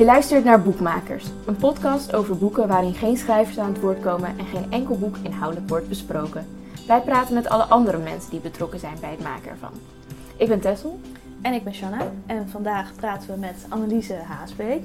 Je luistert naar Boekmakers, een podcast over boeken waarin geen schrijvers aan het woord komen en geen enkel boek inhoudelijk wordt besproken. Wij praten met alle andere mensen die betrokken zijn bij het maken ervan. Ik ben Tessel. En ik ben Shanna. En vandaag praten we met Anneliese Haasbeek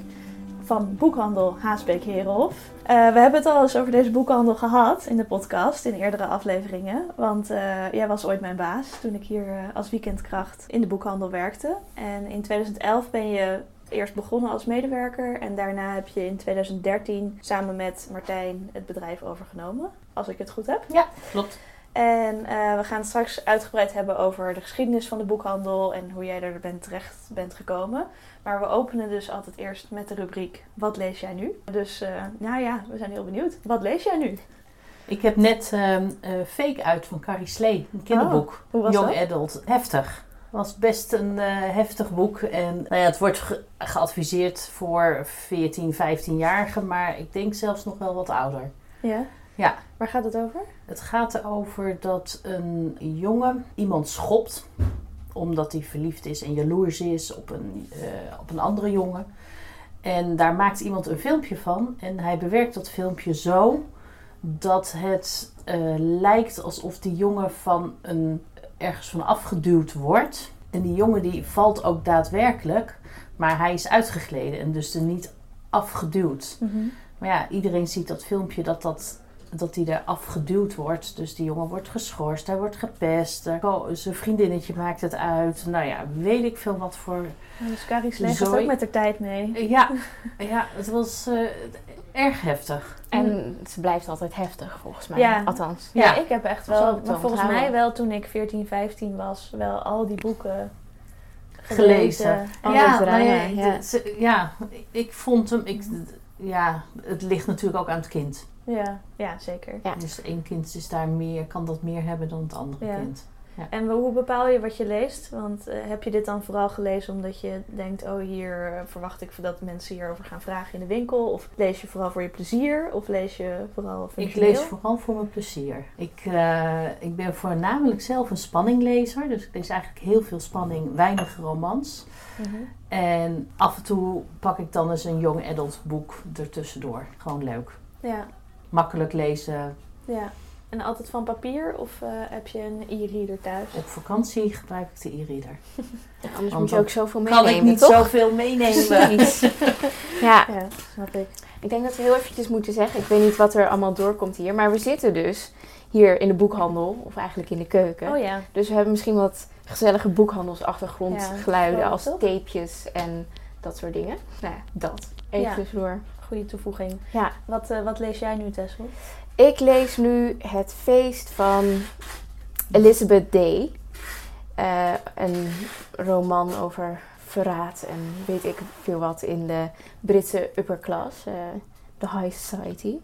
van boekhandel Haasbeek Herenhof. Uh, we hebben het al eens over deze boekhandel gehad in de podcast, in eerdere afleveringen. Want uh, jij was ooit mijn baas toen ik hier uh, als weekendkracht in de boekhandel werkte. En in 2011 ben je eerst begonnen als medewerker en daarna heb je in 2013 samen met Martijn het bedrijf overgenomen. Als ik het goed heb. Ja, klopt. En uh, we gaan het straks uitgebreid hebben over de geschiedenis van de boekhandel en hoe jij er bent terecht bent gekomen. Maar we openen dus altijd eerst met de rubriek Wat lees jij nu? Dus uh, nou ja, we zijn heel benieuwd. Wat lees jij nu? Ik heb net uh, Fake uit van Carrie Slee, een kinderboek. Oh, hoe was Young dat? Adult. Heftig. Was best een heftig boek. En nou ja, het wordt ge geadviseerd voor 14, 15-jarigen, maar ik denk zelfs nog wel wat ouder. Ja? Ja. Waar gaat het over? Het gaat erover dat een jongen iemand schopt omdat hij verliefd is en jaloers is op een, uh, op een andere jongen. En daar maakt iemand een filmpje van en hij bewerkt dat filmpje zo dat het uh, lijkt alsof die jongen van een, ergens van afgeduwd wordt. En die jongen die valt ook daadwerkelijk, maar hij is uitgegleden en dus er niet afgeduwd. Mm -hmm. Maar ja, iedereen ziet dat filmpje dat dat dat hij er afgeduwd wordt. Dus die jongen wordt geschorst, hij wordt gepest. Zijn vriendinnetje maakt het uit. Nou ja, weet ik veel wat voor... Ja, dus Carrie ook met de tijd mee. Ja, ja het was uh, erg heftig. En ze blijft altijd heftig, volgens mij. Ja. Althans. Ja, ja, ik heb echt wel, maar volgens mij wel toen ik 14, 15 was, wel al die boeken gelezen. gelezen. Ja, nou ja, ja. ja, ik vond hem... Ik, ja, het ligt natuurlijk ook aan het kind. Ja, ja zeker. Ja. Dus één kind is daar meer, kan dat meer hebben dan het andere Ja. kind. Ja. En hoe bepaal je wat je leest? Want uh, heb je dit dan vooral gelezen omdat je denkt, oh hier uh, verwacht ik dat mensen hierover gaan vragen in de winkel? Of lees je vooral voor je plezier? Of lees je vooral voor Ik lees vooral voor mijn plezier. Ik, uh, ik ben voornamelijk zelf een spanninglezer. Dus ik lees eigenlijk heel veel spanning, weinig romans. Mm -hmm. En af en toe pak ik dan eens een young adult boek ertussendoor. Gewoon leuk. Ja. Makkelijk lezen. Ja. En altijd van papier of uh, heb je een e-reader thuis? Op vakantie gebruik ik de e-reader. Ja, anders moet je ook zoveel kan meenemen, ik niet toch? zoveel meenemen. ja. ja, snap ik. Ik denk dat we heel eventjes moeten zeggen, ik weet niet wat er allemaal doorkomt hier, maar we zitten dus hier in de boekhandel, of eigenlijk in de keuken. Oh ja. Dus we hebben misschien wat gezellige boekhandelsachtergrondgeluiden Ja, als toch? tapejes en dat soort dingen. Nou ja, dat. Even Ja. tussendoor. Goede toevoeging. Ja. Wat, uh, wat lees jij nu, Tessel? Ik lees nu Het Feest van Elizabeth Day. Uh, een roman over verraad en weet ik veel wat in de Britse upper class. Uh, de high society.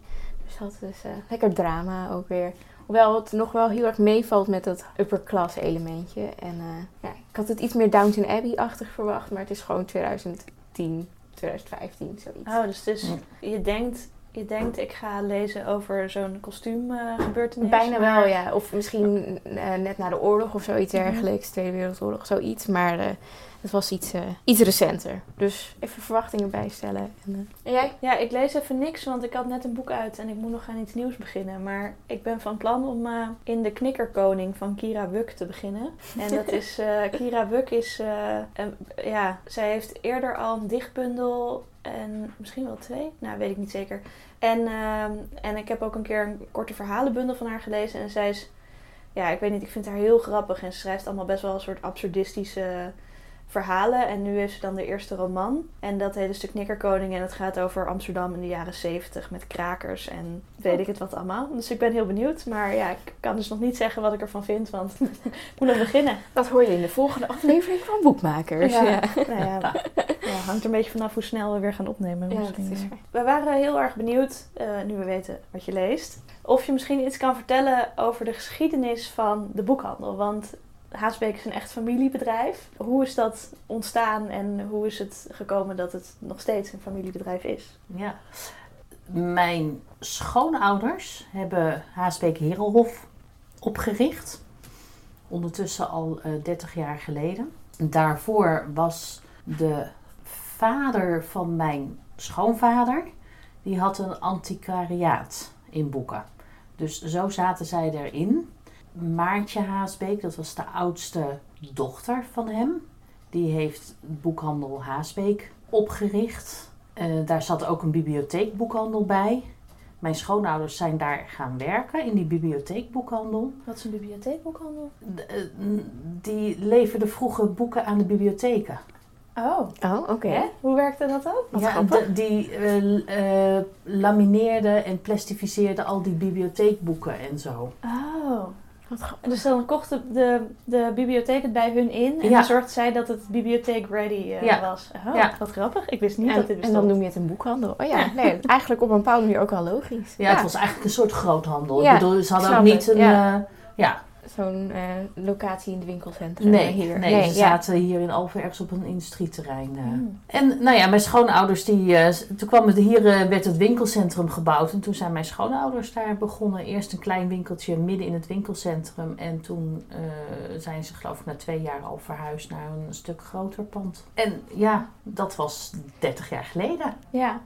Dus dat is uh, lekker drama ook weer. Hoewel het nog wel heel erg meevalt met dat upper class elementje. En ja, ik had het iets meer Downton Abbey-achtig verwacht. Maar het is gewoon 2010, 2015, zoiets. Oh, dus is, je denkt je denkt, ik ga lezen over zo'n kostuumgebeurtenis. Bijna maar... wel, ja. Of misschien uh, net na de oorlog of zoiets dergelijks. Tweede Wereldoorlog, zoiets. Maar uh, het was iets, uh, iets recenter. Dus even verwachtingen bijstellen. En, en, jij? Ja, ik lees even niks, want ik had net een boek uit en ik moet nog aan iets nieuws beginnen. Maar ik ben van plan om in De Knikkerkoning van Kira Wuk te beginnen. En dat is, Kira Wuk is, een, ja, zij heeft eerder al een dichtbundel en misschien wel twee, nou weet ik niet zeker. En, uh, en ik heb ook een keer een korte verhalenbundel van haar gelezen. En zij is, ja, ik weet niet, ik vind haar heel grappig. En ze schrijft allemaal best wel een soort absurdistische verhalen. En nu heeft ze dan de eerste roman. En dat een stuk Knikkerkoning. En het gaat over Amsterdam in de jaren zeventig met krakers en weet ik het wat allemaal. Dus ik ben heel benieuwd. Maar ja, ik kan dus nog niet zeggen wat ik ervan vind, want ik moet nog beginnen. Dat hoor je in de volgende aflevering van Boekmakers. Ja, Ja. Nou ja, ja, hangt er een beetje vanaf hoe snel we weer gaan opnemen. Ja, misschien. We waren heel erg benieuwd, uh, nu we weten wat je leest, of je misschien iets kan vertellen over de geschiedenis van de boekhandel. Want Haasbeek is een echt familiebedrijf. Hoe is dat ontstaan en hoe is het gekomen dat het nog steeds een familiebedrijf is? Ja. Mijn schoonouders hebben Haasbeek Herenhof opgericht. Ondertussen al uh, 30 jaar geleden. Daarvoor was de vader van mijn schoonvader, die had een antiquariaat in boeken. Dus zo zaten zij erin. Maartje Haasbeek, dat was de oudste dochter van hem. Die heeft boekhandel Haasbeek opgericht. Eh, daar zat ook een bibliotheekboekhandel bij. Mijn schoonouders zijn daar gaan werken in die bibliotheekboekhandel. Wat is een bibliotheekboekhandel? Eh, die leverden vroeger boeken aan de bibliotheken. Oh, Oh, oké. Hoe werkte dat ook? Wat ja, die eh, l- eh, lamineerden en plastificeerden al die bibliotheekboeken en zo. Oh. En dus dan kocht de, de, de bibliotheek het bij hun in en Ja. dan zorgde zij dat het bibliotheek ready eh, Ja. was. Oh, Ja. wat grappig. Ik wist niet En, dat dit en bestond. dan noem je het een boekhandel. Oh ja, nee, eigenlijk op een bepaalde manier ook wel logisch. Ja, het was eigenlijk een soort groothandel. Ja, ik bedoel, ze hadden snap ook niet het, een... ja. eh, ja, Zo'n eh, locatie in het winkelcentrum nee, hier. nee, ze ja. zaten hier in Alphen ergens op een industrieterrein. eh. Hmm. En nou ja, mijn schoonouders, die, eh, toen kwam het hier, werd het winkelcentrum gebouwd. En toen zijn mijn schoonouders daar begonnen. Eerst een klein winkeltje midden in het winkelcentrum. En toen zijn ze geloof ik na twee jaar al verhuisd naar een stuk groter pand. En ja, dat was 30 jaar geleden. Ja.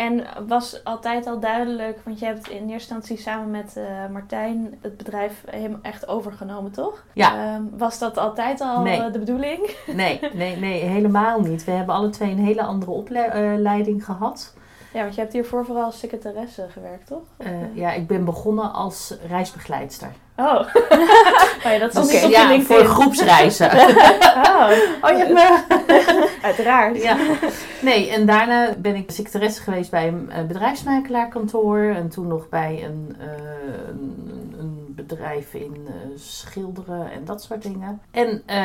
En was altijd al duidelijk, want je hebt in eerste instantie samen met eh, Martijn het bedrijf helemaal echt overgenomen, toch? Ja. Ehm, was dat altijd al Nee. eh, de bedoeling? Nee, nee, nee, helemaal niet. We hebben alle twee een hele andere opleiding gehad. Ja, want je hebt hiervoor vooral als secretaresse gewerkt, toch? Eh? ja, ik ben begonnen als reisbegeleidster. Oh. oh ja, dat Dus, niet op je ja, LinkedIn. voor groepsreizen. Oh, oh, je hebt me... uiteraard. Ja. Nee, en daarna ben ik secretaresse geweest bij een eh, bedrijfsmakelaarkantoor. En toen nog bij een, eh, een, een bedrijf in eh, schilderen en dat soort dingen. En eh,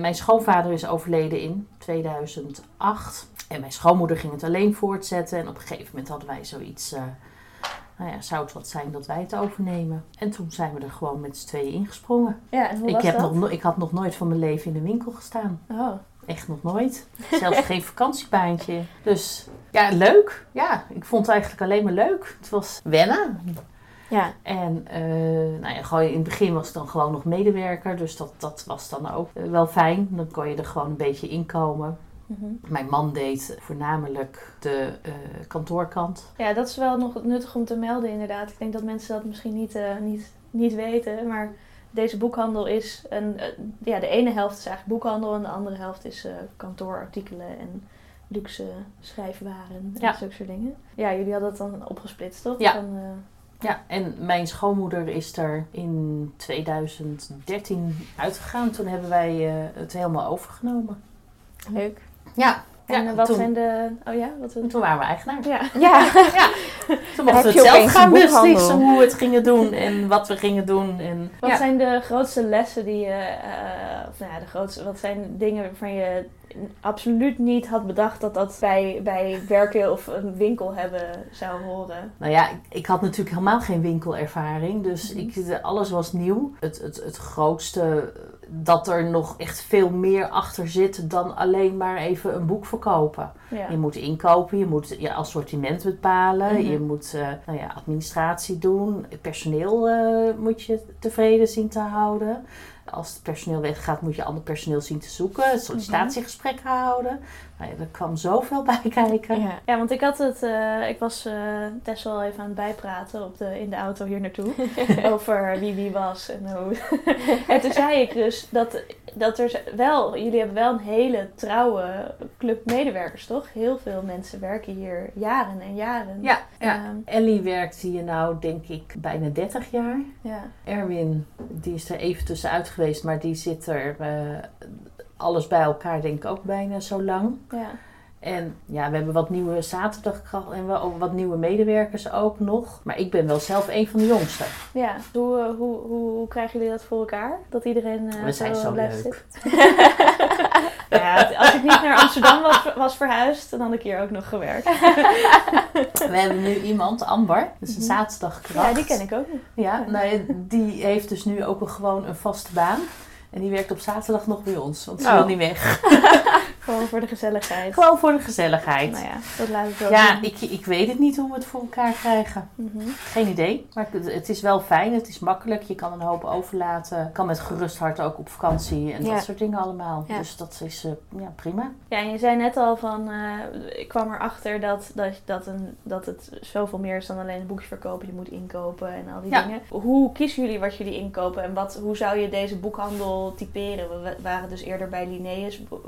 mijn schoonvader is overleden in 2008. En mijn schoonmoeder ging het alleen voortzetten. En op een gegeven moment hadden wij zoiets... nou ja, zou het wat zijn dat wij het overnemen? En toen zijn we er gewoon met z'n tweeën ingesprongen. Ja, en hoe Ik, was heb dat? nog, no- ik had nog nooit van mijn leven in een winkel gestaan. Oh. Echt nog nooit. Zelfs geen vakantiebaantje. Dus ja, leuk. Ja, ik vond het eigenlijk alleen maar leuk. Het was wennen. Ja, En eh, nou ja, gewoon in het begin was ik dan gewoon nog medewerker. Dus dat, dat was dan ook eh, wel fijn. Dan kon je er gewoon een beetje inkomen. Mhm. Mijn man deed voornamelijk de eh, kantoorkant. Ja, dat is wel nog nuttig om te melden inderdaad. Ik denk dat mensen dat misschien niet, eh, niet, niet weten, maar deze boekhandel is een, eh, ja, de ene helft is eigenlijk boekhandel en de andere helft is kantoorartikelen en luxe schrijfwaren en Ja. zulke soort dingen. Ja, jullie hadden dat dan opgesplitst, toch? Ja. Van, Ja, en mijn schoonmoeder is er in 2013 uitgegaan. Toen hebben wij het helemaal overgenomen. leuk. Ja, en ja eh, wat toen, zijn de... Oh ja, wat... toen waren we eigenaar. Ja. Ja, Toen mochten we het zelf gaan beslissen hoe we het gingen doen en wat we gingen doen. En, Wat ja. zijn de grootste lessen die je, eh, of nou ja, de grootste, wat zijn dingen waarvan je absoluut niet had bedacht dat dat bij, bij werken of een winkel hebben zou horen? Nou ja, ik, ik had natuurlijk helemaal geen winkelervaring, dus Mhm. ik, alles was nieuw. Het, het, het grootste, dat er nog echt veel meer achter zit dan alleen maar even een boek verkopen. Ja. Je moet inkopen, je moet je assortiment bepalen, Mhm. je moet eh, nou ja, administratie doen. Personeel eh, moet je tevreden zien te houden. Als het personeel weggaat, moet je ander personeel zien te zoeken. Sollicitatiegesprekken houden. Nou ja, er kwam zoveel bij kijken. ja. Ja, want ik had het, eh, ik was eh Tessel al even aan het bijpraten op de, in de auto hier naartoe. over wie wie was en hoe. en toen zei ik dus dat, dat er wel, jullie hebben wel een hele trouwe club medewerkers, toch? Heel veel mensen werken hier jaren en jaren. Ja, ja. Ehm, Ellie werkt hier nou, denk ik, bijna 30 jaar. ja. Erwin, die is er even tussenuit geweest, maar die zit er eh, alles bij elkaar, denk ik, ook bijna zo lang. ja. En ja, we hebben wat nieuwe zaterdagkrachten en wat nieuwe medewerkers ook nog. Maar ik ben wel zelf een van de jongsten. Ja, hoe, eh, hoe, hoe, hoe krijgen jullie dat voor elkaar? Dat iedereen eh, We zijn zo blijft leuk. zitten? ja, als ik niet naar Amsterdam was, was verhuisd, dan had ik hier ook nog gewerkt. We hebben nu iemand, Amber, dat is een Mhm. zaterdagkracht. Ja, die ken ik ook niet. Ja, nou die heeft dus nu ook een, gewoon een vaste baan. En die werkt op zaterdag nog bij ons, want ze Oh. wil niet weg. Gewoon voor de gezelligheid. Gewoon voor de gezelligheid. Nou ja, dat laat ik wel Ja, doen. ik, ik weet het niet hoe we het voor elkaar krijgen. Mhm. Geen idee. Maar het, het is wel fijn, het is makkelijk. Je kan een hoop overlaten. Kan met gerust hart ook op vakantie en Ja. dat soort dingen allemaal. Ja. Dus dat is eh, ja, prima. Ja, en je zei net al van, eh, ik kwam erachter dat, dat, dat, een, dat het zoveel meer is dan alleen een boekje verkopen. Je moet inkopen en al die Ja. dingen. Hoe kiezen jullie wat jullie inkopen en wat, hoe zou je deze boekhandel typeren? We wa- waren dus eerder bij Linnaeus bo-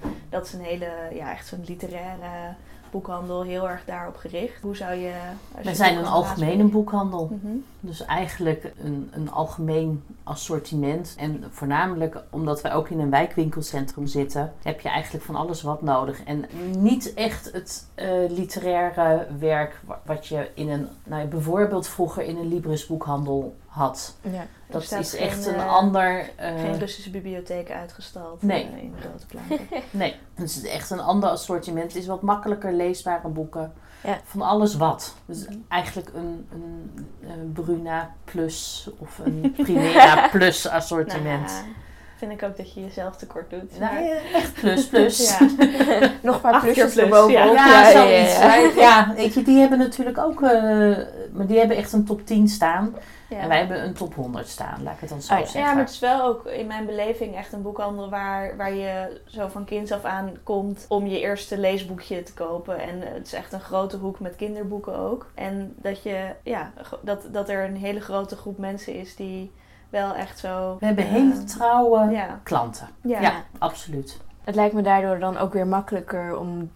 boekhandel. Dat is een hele, ja, echt zo'n literaire boekhandel, heel erg daarop gericht. Hoe zou je... je zijn een algemene boekhandel. Mhm. Dus eigenlijk een, een algemeen assortiment. En voornamelijk omdat wij ook in een wijkwinkelcentrum zitten, heb je eigenlijk van alles wat nodig. En niet echt het eh, literaire werk wa- wat je in een, nou, bijvoorbeeld vroeger in een Libris boekhandel had. Ja. Dat is geen, echt een eh, ander. eh, Geen Russische bibliotheek uitgestald Nee. eh, in grote planken. Nee, het is echt een ander assortiment. Het is wat makkelijker leesbare boeken. Ja. Van alles wat. Dus eigenlijk een, een, een Bruna Plus of een Primera Plus assortiment. Nou, vind ik ook dat je jezelf tekort doet. Nou, ja, echt plus plus. Ja. Nog een paar plusjes plus, erbovenop. Ja, ja, zoiets. ja. Weet je, die hebben natuurlijk ook, eh, maar die hebben echt een top 10 staan. Ja. En wij hebben een top 100 staan, laat ik het dan zo Oh ja. zeggen. Ja, maar het is wel ook in mijn beleving echt een boekhandel waar, waar je zo van kinds af aan komt om je eerste leesboekje te kopen. En het is echt een grote hoek met kinderboeken ook. En dat, je, ja, dat, dat er een hele grote groep mensen is die wel echt zo... We hebben eh, hele trouwe Ja, klanten. ja. Ja, absoluut. Het lijkt me daardoor dan ook weer makkelijker om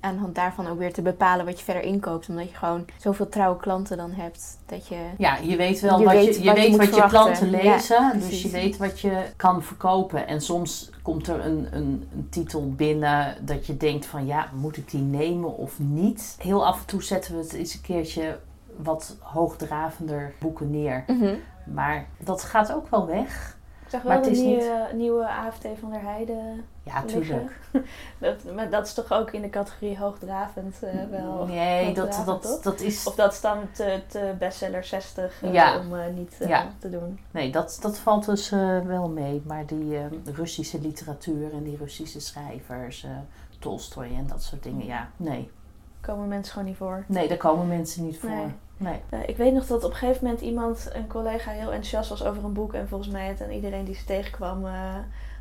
aan de hand daarvan ook weer te bepalen wat je verder inkoopt. Omdat je gewoon zoveel trouwe klanten dan hebt. Dat je... Ja, je weet wel Je wat weet je, je, wat je weet moet wat je klanten Ja, lezen. dus je weet wat je kan verkopen. En soms komt er een, een, een titel binnen dat je denkt van ja, moet ik die nemen of niet? Heel af en toe zetten we het eens een keertje wat hoogdravender boeken neer. Mhm. Maar dat gaat ook wel weg. Ik zag Maar wel het de is nieuwe, nieuwe AFT van der Heijden Ja, tuurlijk. Dat, maar dat is toch ook in de categorie hoogdravend eh, wel... Nee, dat, hoogdravend, dat, dat is... Of dat is dan te, te bestseller 60 eh, Ja. om eh, niet Ja. te doen. Nee, dat, dat valt dus wel mee. Maar die eh, Russische literatuur en die Russische schrijvers, Tolstoy en dat soort dingen, ja, nee. Komen mensen gewoon niet voor. Nee, daar komen mensen niet voor. Nee. Nee. Eh, ik weet nog dat op een gegeven moment iemand, een collega, heel enthousiast was over een boek. En volgens mij het aan iedereen die ze tegenkwam eh,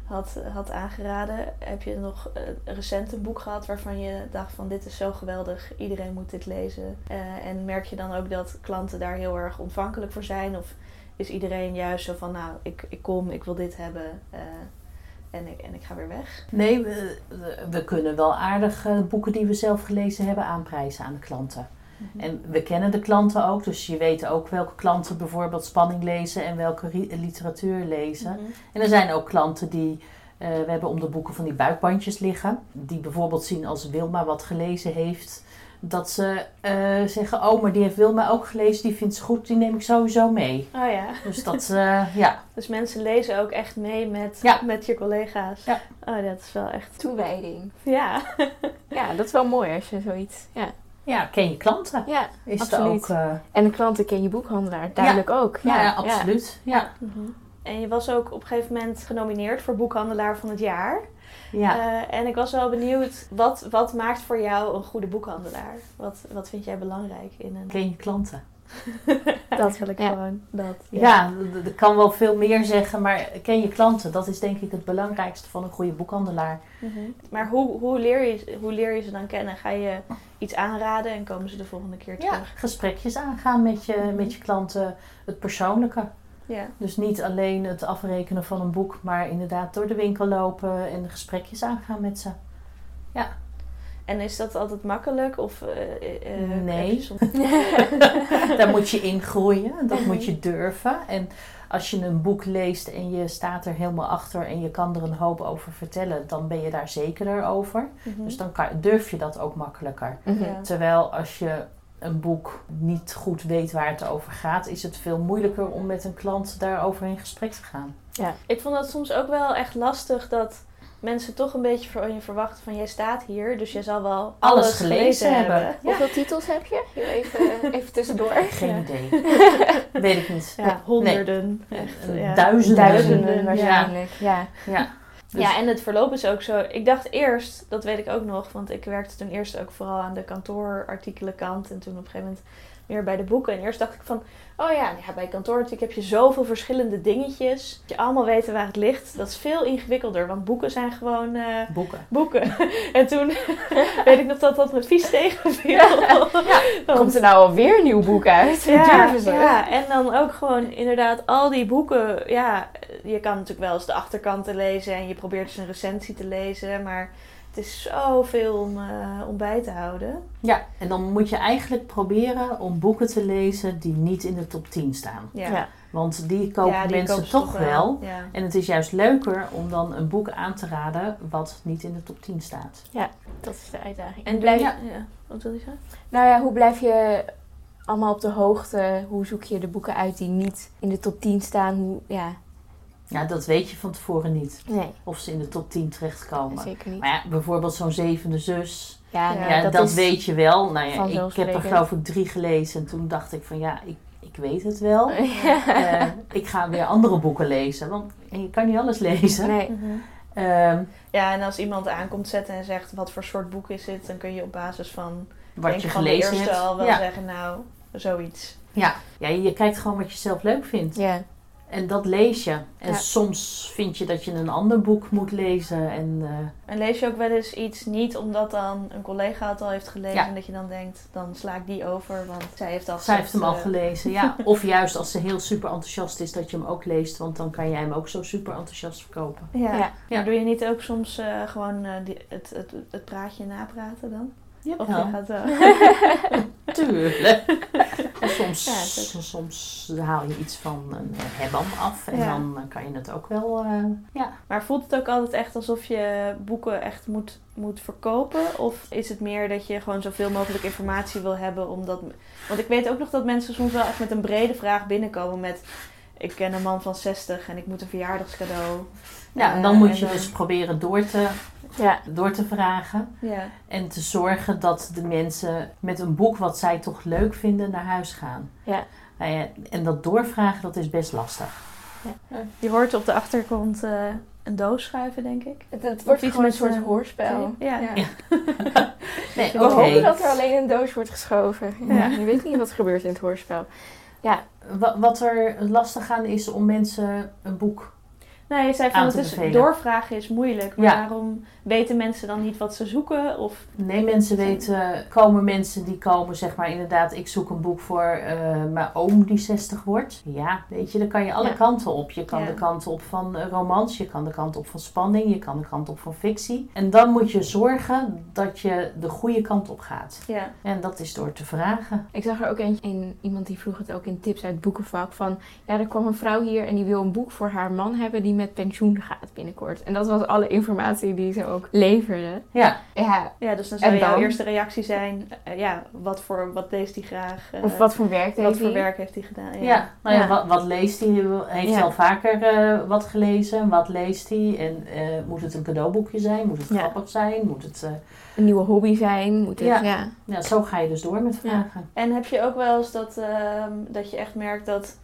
had, had aangeraden. Heb je nog eh, recent een boek gehad waarvan je dacht van dit is zo geweldig, iedereen moet dit lezen. En merk je dan ook dat klanten daar heel erg ontvankelijk voor zijn? Of is iedereen juist zo van nou, ik, ik kom, ik wil dit hebben en, ik, en ik ga weer weg? Nee, we, we kunnen wel aardig boeken die we zelf gelezen hebben aanprijzen aan de klanten. En we kennen de klanten ook, dus je weet ook welke klanten bijvoorbeeld spanning lezen en welke literatuur lezen. Mhm. En er zijn ook klanten die, eh, we hebben om de boeken van die buikbandjes liggen, die bijvoorbeeld zien als Wilma wat gelezen heeft, dat ze eh, zeggen, oh, maar die heeft Wilma ook gelezen, die vindt ze goed, die neem ik sowieso mee. Oh ja. Dus dat, eh, ja. Dus mensen lezen ook echt mee met, Ja. met je collega's. Ja. Oh, dat is wel echt. Toewijding. Ja. Ja, dat is wel mooi als je zoiets... Ja, ja, ken je klanten. ja Is absoluut. ook, eh, En de klanten ken je boekhandelaar, duidelijk ook. ja, ja, absoluut. Ja. En je was ook op een gegeven moment genomineerd voor boekhandelaar van het jaar. Ja. Eh, en ik was wel benieuwd, wat, wat maakt voor jou een goede boekhandelaar? Wat, wat vind jij belangrijk in een... Ken je klanten? Dat wil ik Ja. gewoon. Dat, Ja, ik kan wel veel meer zeggen, maar ken je klanten? Dat is denk ik het belangrijkste van een goede boekhandelaar. Mhm. Maar hoe, hoe, leer je, hoe leer je ze dan kennen? Ga je iets aanraden en komen ze de volgende keer Ja, terug? gesprekjes aangaan met je, met je klanten, het persoonlijke. Ja. Dus niet alleen het afrekenen van een boek, maar inderdaad door de winkel lopen en gesprekjes aangaan met ze. En is dat altijd makkelijk? Of, eh, eh, Nee. soms- Daar moet je in groeien, dat moet je durven. En als je een boek leest en je staat er helemaal achter en je kan er een hoop over vertellen, dan ben je daar zekerder over. Mhm. Dus dan kan, durf je dat ook makkelijker. Mhm. Ja. Terwijl als je een boek niet goed weet waar het over gaat, is het veel moeilijker om met een klant daarover in gesprek te gaan. Ik vond dat soms ook wel echt lastig dat mensen toch een beetje van je verwachten van jij staat hier, dus jij zal wel alles, Alles gelezen hebben. Ja. Hoeveel titels heb je? Hier even, even tussendoor. Geen idee. Weet ik niet. Ja, honderden. Echt, Nee. ja. Duizenden. Duizenden Ja. waarschijnlijk, ja. Ja. Dus- Ja, en het verloop is ook zo. Ik dacht eerst, dat weet ik ook nog, want ik werkte toen eerst ook vooral aan de kantoorartikelenkant en toen op een gegeven moment meer bij de boeken. En eerst dacht ik van, oh ja, ja bij kantoorartikelen heb je zoveel verschillende dingetjes. Dat je allemaal weten waar het ligt. Dat is veel ingewikkelder, want boeken zijn gewoon eh, Boeken. boeken. en toen weet ik nog dat dat me vies tegenviel. Want- Komt er nou alweer een nieuw boek uit? ja, ja, en dan ook gewoon inderdaad al die boeken. Ja, je kan natuurlijk wel eens de achterkanten lezen en je probeert dus een recensie te lezen, maar het is zoveel om, eh, om bij te houden. Ja, en dan moet je eigenlijk proberen om boeken te lezen die niet in de top 10 staan. Ja, Ja. Want die kopen Ja, die mensen kopen toch wel. Ja. En het is juist leuker om dan een boek aan te raden wat niet in de top 10 staat. Dat is de uitdaging. En blijf Ja. ja. Wat wil je zeggen? Nou ja, hoe blijf je allemaal op de hoogte? Hoe zoek je de boeken uit die niet in de top 10 staan? Hoe, ja, Ja, dat weet je van tevoren niet. nee, Of ze in de top 10 terechtkomen. zeker niet. Maar ja, bijvoorbeeld zo'n zevende zus. Ja, Ja, dat, dat, is, weet je wel. Nou ja, ik heb er geloof ik drie gelezen. En toen dacht ik van ja, ik, ik weet het wel. Eh, ik ga weer andere boeken lezen. Want je kan niet alles lezen. Nee, Ehm, Ja, en als iemand aankomt zetten en zegt wat voor soort boek is dit, dan kun je op basis van, wat denk je van de gelezen eerste hebt. al wel ja. zeggen, nou, zoiets. Ja. ja, je kijkt gewoon wat je zelf leuk vindt. ja. En dat lees je. En Ja. soms vind je dat je een ander boek moet lezen. En eh, En lees je ook wel eens iets niet omdat dan een collega het al heeft gelezen Ja. en dat je dan denkt, dan sla ik die over, want zij heeft al zij heeft hem al eh, gelezen. Ja. Of juist als ze heel super enthousiast is, dat je hem ook leest. Want dan kan jij hem ook zo super enthousiast verkopen. Ja. Ja. Maar doe je niet ook soms eh, gewoon eh, die, het, het, het praatje napraten dan? Of je Ja, gaat wel... tuurlijk. En soms, Ja, soms haal je iets van een hebam af. En Ja. dan eh, kan je het ook wel... eh, ja. Maar voelt het ook altijd echt alsof je boeken echt moet, moet verkopen? Of is het meer dat je gewoon zoveel mogelijk informatie wil hebben? Omdat, want ik weet ook nog dat mensen soms wel echt met een brede vraag binnenkomen met... Ik ken een man van 60 en ik moet een verjaardagscadeau. Ja, en dan Eh, moet je dan- dus proberen door te, ja. door te vragen. Ja, En te zorgen dat de mensen met een boek wat zij toch leuk vinden naar huis gaan. Ja. Nou ja, en dat doorvragen, dat is best lastig. je hoort op de achtergrond eh, een doos schuiven, denk ik. Het, wordt iets gewoon een met, soort eh, hoorspel. Ja. Ja. Ja. Nee, We hopen dat er alleen een doos wordt geschoven. Ja. Ja. Je weet niet wat er gebeurt in het hoorspel. Wa- Wat er lastig aan is om mensen een boek... Nee, je zei van het is, doorvragen is moeilijk. Maar Ja. waarom weten mensen dan niet wat ze zoeken? Of, Nee, mensen weten... Komen mensen die komen, zeg maar inderdaad... Ik zoek een boek voor eh, mijn oom die 60 wordt. Ja, weet je, dan kan je alle Ja. kanten op. Je kan Ja. de kant op van eh, romans. Je kan de kant op van spanning. Je kan de kant op van fictie. En dan moet je zorgen dat je de goede kant op gaat. ja. En dat is door te vragen. Ik zag er ook eentje in, iemand die vroeg het ook in tips uit het boekenvak. Van ja, er kwam een vrouw hier en die wil een boek voor haar man hebben die met pensioen gaat binnenkort. En dat was alle informatie die ze ook leverde. Ja, Ja, ja, dus dan zou En jouw dan? eerste reactie zijn... eh, ja, wat, voor, wat leest hij graag? eh, of wat voor werk deed wat voor werk heeft hij gedaan? ja. Nou ja, Ja. Wat, wat leest hij? Heeft Ja. hij al vaker eh, wat gelezen? Wat leest hij? En eh, moet het een cadeauboekje zijn? Moet het Ja. grappig zijn? Moet het... eh, Een nieuwe hobby zijn. Moet het, Ja. ja. ja, zo ga je dus door met Ja. vragen. En heb je ook wel eens dat, ehm, dat je echt merkt dat...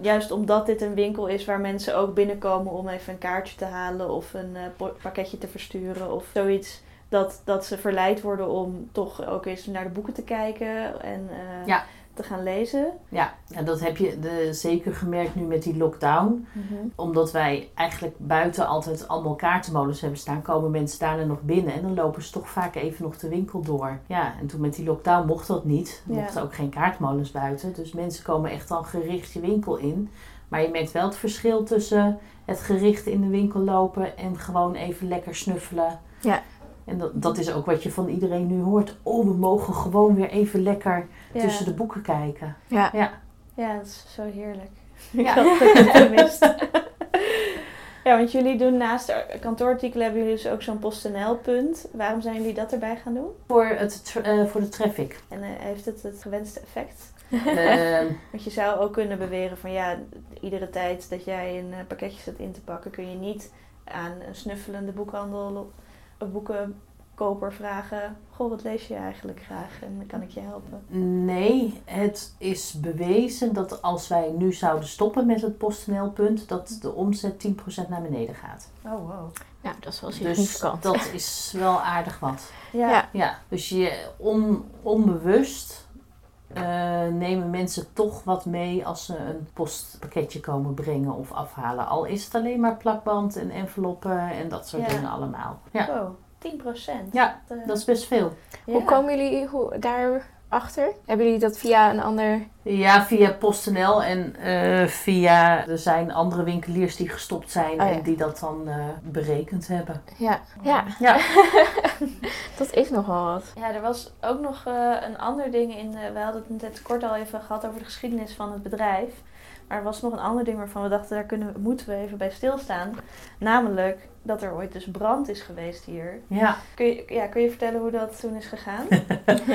Juist omdat dit een winkel is waar mensen ook binnenkomen om even een kaartje te halen of een po- pakketje te versturen of zoiets, dat, dat ze verleid worden om toch ook eens naar de boeken te kijken en eh, Ja. Te gaan lezen. Ja, en dat heb je de, zeker gemerkt nu met die lockdown. Omdat wij eigenlijk buiten altijd allemaal kaartenmolens hebben staan, komen mensen daarna nog binnen. En dan lopen ze toch vaak even nog de winkel door. Ja, en toen met die lockdown mocht dat niet. Er Ja. mochten ook geen kaartmolens buiten. Dus mensen komen echt dan gericht je winkel in. Maar je merkt wel het verschil tussen het gericht in de winkel lopen en gewoon even lekker snuffelen. Ja. En dat, dat is ook wat je van iedereen nu hoort. Oh, we mogen gewoon weer even lekker Ja. tussen de boeken kijken. Ja. Ja. Ja, dat is zo heerlijk. Ja. Ik had het gemist. ja, want jullie doen naast de kantoorartikelen hebben jullie dus ook zo'n PostNL-punt. Waarom zijn jullie dat erbij gaan doen? Voor, het, eh, voor de traffic. En eh, heeft het het gewenste effect? Ehm, Want je zou ook kunnen beweren van ja, iedere tijd dat jij een eh, pakketje zit in te pakken, kun je niet aan een snuffelende boekhandel of boeken koper vragen: Goh, wat lees je eigenlijk graag en kan ik je helpen? Nee, het is bewezen dat als wij nu zouden stoppen met het PostNL-punt, dat de omzet 10% naar beneden gaat. Oh, wow. Nou, dat is wel Dus significant. dat is wel aardig wat. Ja. Ja. Ja, dus je on, onbewust eh, nemen mensen toch wat mee als ze een postpakketje komen brengen of afhalen. Al is het alleen maar plakband en enveloppen en dat soort Ja. dingen allemaal. Ja, Wow, 10 procent. Ja, dat is best veel. Hoe komen jullie hoe, daarachter? Hebben jullie dat via een ander... Ja, via PostNL en eh, via... Er zijn andere winkeliers die gestopt zijn Oh, ja. en die dat dan eh, berekend hebben. Ja, ja. Ja. dat is nogal wat. Ja, er was ook nog eh, een ander ding in. de- we hadden het net kort al even gehad over de geschiedenis van het bedrijf. Maar er was nog een ander ding waarvan we dachten, daar kunnen, we- moeten we even bij stilstaan. Namelijk dat er ooit dus brand is geweest hier. Ja, Kun je, ja, kun je vertellen hoe dat toen is gegaan?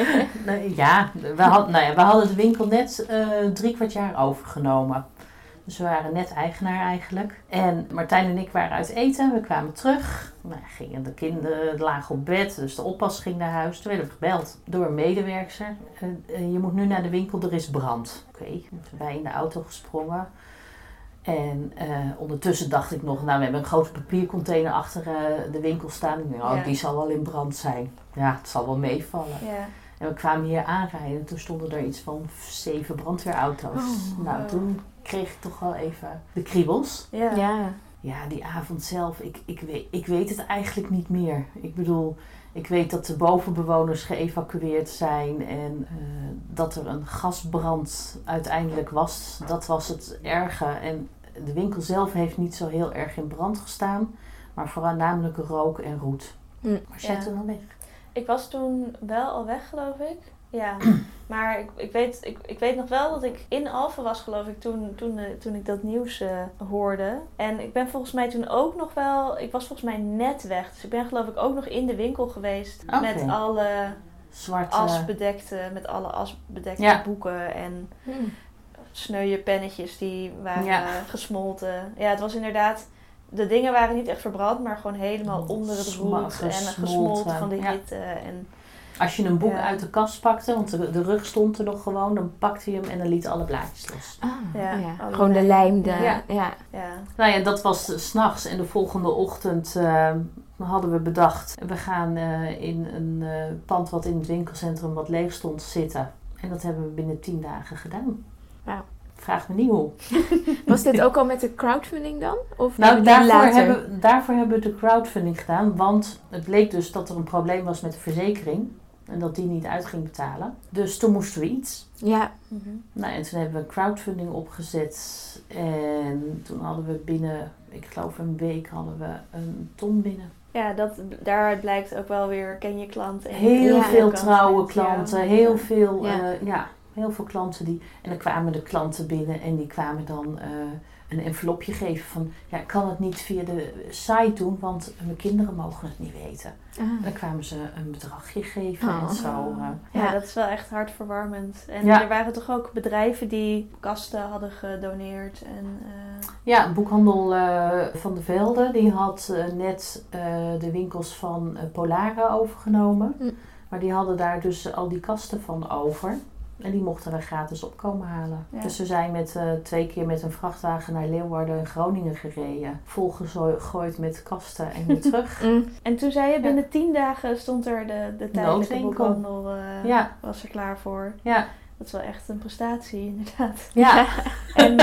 ja, we, had, nou ja we hadden de winkel net eh, drie kwart jaar overgenomen. Dus we waren net eigenaar eigenlijk. En Martijn en ik waren uit eten. We kwamen terug. Nou, gingen de kinderen lagen op bed. Dus de oppas ging naar huis. Toen werden we gebeld door een medewerker. Eh, eh, je moet nu naar de winkel, er is brand. Oké, toen wij in de auto gesprongen. En eh, ondertussen dacht ik nog, nou we hebben een grote papiercontainer achter de winkel staan. Ik oh, Ja. die zal wel in brand zijn. Ja, het zal wel meevallen. Ja. En we kwamen hier aanrijden en toen stonden er iets van zeven brandweerauto's. Oh. nou, toen kreeg ik toch wel even de kriebels. Ja. Ja. Ja, die avond zelf, ik, ik, weet, ik weet het eigenlijk niet meer. Ik bedoel, ik weet dat de bovenbewoners geëvacueerd zijn en eh, dat er een gasbrand uiteindelijk was. Dat was het erge. En de winkel zelf heeft niet zo heel erg in brand gestaan, maar voornamelijk rook en roet. Hm. Maar zet Ja. er dan weg. Ik was toen wel al weg, geloof ik. Ja, maar ik, ik, weet, ik, ik weet nog wel dat ik in Alphen was, geloof ik, toen, toen, eh, toen ik dat nieuws eh, hoorde. En ik ben volgens mij toen ook nog wel, ik was volgens mij net weg. Dus ik ben geloof ik ook nog in de winkel geweest met alle Zwarte... asbedekte, met alle asbedekte Ja. boeken en Hm. sneuwe pennetjes die waren Ja. gesmolten. Ja, het was inderdaad, de dingen waren niet echt verbrand, maar gewoon helemaal onder het roet en gesmolten, van de ja. hitte. En, Als je een boek Ja. uit de kast pakte, want de, de rug stond er nog gewoon, dan pakte je hem en dan liet alle blaadjes los. Ah, Ja, ja. alle Gewoon de lijm. De, Ja. ja. ja. Nou ja, dat was s s'nachts en de volgende ochtend eh, hadden we bedacht, we gaan eh, in een eh, pand wat in het winkelcentrum wat leeg stond zitten. En dat hebben we binnen tien dagen gedaan. Vraag me niet hoe. Was dit ook al met de crowdfunding dan? Of Nou, daarvoor later? hebben, daarvoor hebben we de crowdfunding gedaan, want het bleek dus dat er een probleem was met de verzekering. En dat die niet uit ging betalen. Dus toen moesten we iets. Ja. Mhm. Nou, en toen hebben we crowdfunding opgezet. En toen hadden we binnen, ik geloof een week, hadden we een ton binnen. Ja, dat, daaruit blijkt ook wel weer, ken je klanten. en Heel Ja. veel trouwe klanten, heel Ja. veel, Ja. ja. ja, heel veel klanten die... En dan kwamen de klanten binnen en die kwamen dan eh, een envelopje geven van... Ja, ik kan het niet via de site doen, want mijn kinderen mogen het niet weten. Ah. Dan kwamen ze een bedragje geven Oh. en zo. eh. Ja, Ja. dat is wel echt hartverwarmend. En Ja. er waren toch ook bedrijven die kasten hadden gedoneerd. En, eh, Ja, boekhandel eh, Van de Velde, die had net eh, de winkels van Polare overgenomen. Hm. Maar die hadden daar dus al die kasten van over. En die mochten we gratis opkomen halen. Ja. Dus we zijn met, eh, twee keer met een vrachtwagen naar Leeuwarden en Groningen gereden. Volgegooid met kasten en weer terug. Mm. en toen zei je, binnen tien dagen stond er de, de tijdelijke boekhandel Ja, was er klaar voor. ja, Dat is wel echt een prestatie, inderdaad. ja. En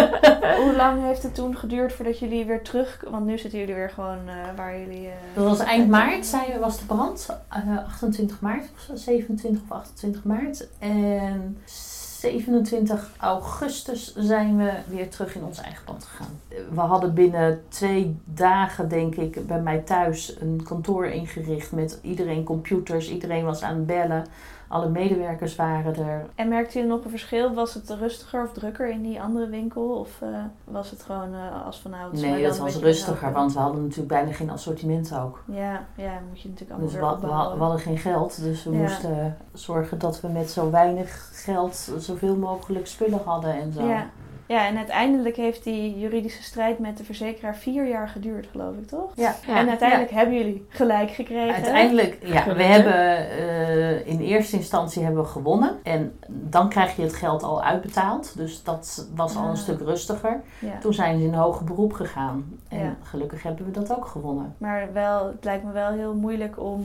hoe lang heeft het toen geduurd voordat jullie weer terug... Want nu zitten jullie weer gewoon eh, waar jullie... eh, Dat was eind maart, zei, was de brand. Eh, 28 maart, of zo, 27 of 28 maart. En 27 augustus zijn we weer terug in ons eigen pand gegaan. We hadden binnen twee dagen, denk ik, bij mij thuis een kantoor ingericht met iedereen computers. Iedereen was aan het bellen. Alle medewerkers waren er. En merkte je nog een verschil? Was het rustiger of drukker in die andere winkel? Of eh, was het gewoon eh, als vanouds? Nee, dat was rustiger, want we hadden natuurlijk bijna geen assortiment ook. Ja, ja, moet je natuurlijk allemaal Dus we, hadden geen geld, dus we Ja. moesten zorgen dat we met zo weinig geld zoveel mogelijk spullen hadden en zo. Ja, Ja, en uiteindelijk heeft die juridische strijd met de verzekeraar vier jaar geduurd, geloof ik, toch? Ja. Ja. En uiteindelijk hebben jullie gelijk gekregen. Uiteindelijk, ja, we hebben in eerste instantie hebben we gewonnen. En dan krijg je het geld al uitbetaald. Dus dat was al Ah. een stuk rustiger. Ja. Toen zijn ze in hoger beroep gegaan. En Ja. gelukkig hebben we dat ook gewonnen. Maar wel, het lijkt me wel heel moeilijk om,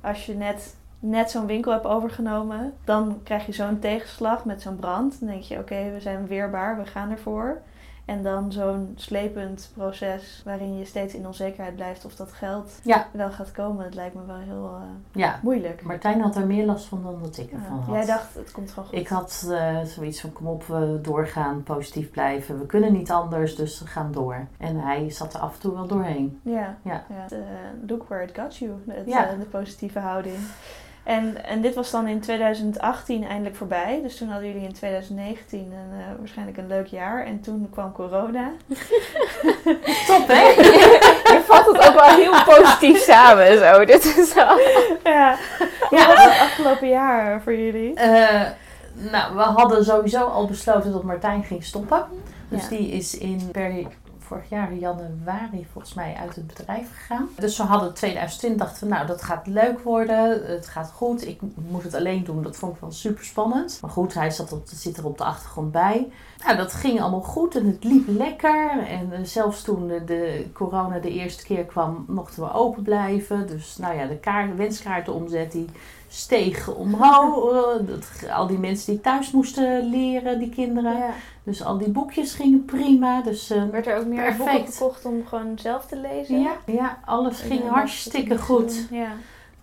als je net, net zo'n winkel hebt overgenomen, dan krijg je zo'n tegenslag met zo'n brand. Dan denk je, oké, we zijn weerbaar, we gaan ervoor. En dan zo'n slepend proces waarin je steeds in onzekerheid blijft of dat geld Ja. wel gaat komen. Het lijkt me wel heel eh, Ja, moeilijk. Martijn had er meer last van dan dat ik Ja. ervan had. Jij dacht, het komt gewoon goed. Ik had eh, zoiets van, kom op, we doorgaan, positief blijven. We kunnen niet anders, dus we gaan door. En hij zat er af en toe wel doorheen. Ja, Ja. ja. Eh, look where it got you. Het, Ja. de positieve houding. En, en dit was dan in 2018 eindelijk voorbij. Dus toen hadden jullie in 2019 een, eh, waarschijnlijk een leuk jaar. En toen kwam corona. Top, hè? Je vat het ook wel heel positief samen. Zo. Dit is wel... ja. Hoe was het afgelopen jaar voor jullie? Eh, nou, we hadden sowieso al besloten dat Martijn ging stoppen. Dus Ja. die is in per vorig jaar januari volgens mij uit het bedrijf gegaan. Dus we hadden 2020 dachten we, nou dat gaat leuk worden, het gaat goed. Ik moet het alleen doen, dat vond ik wel super spannend. Maar goed, hij op, zit er op de achtergrond bij. Nou, dat ging allemaal goed en het liep lekker. En eh, zelfs toen de, de corona de eerste keer kwam, mochten we open blijven. Dus nou ja, de kaart, wenskaartenomzet die steeg omhoog. Eh, dat, al die mensen die thuis moesten leren, die kinderen. Ja. Dus al die boekjes gingen prima. Dus eh, Werd er ook meer boeken Perfect. gekocht om gewoon zelf te lezen? ja, ja, alles ging eh, hartstikke goed. Ja.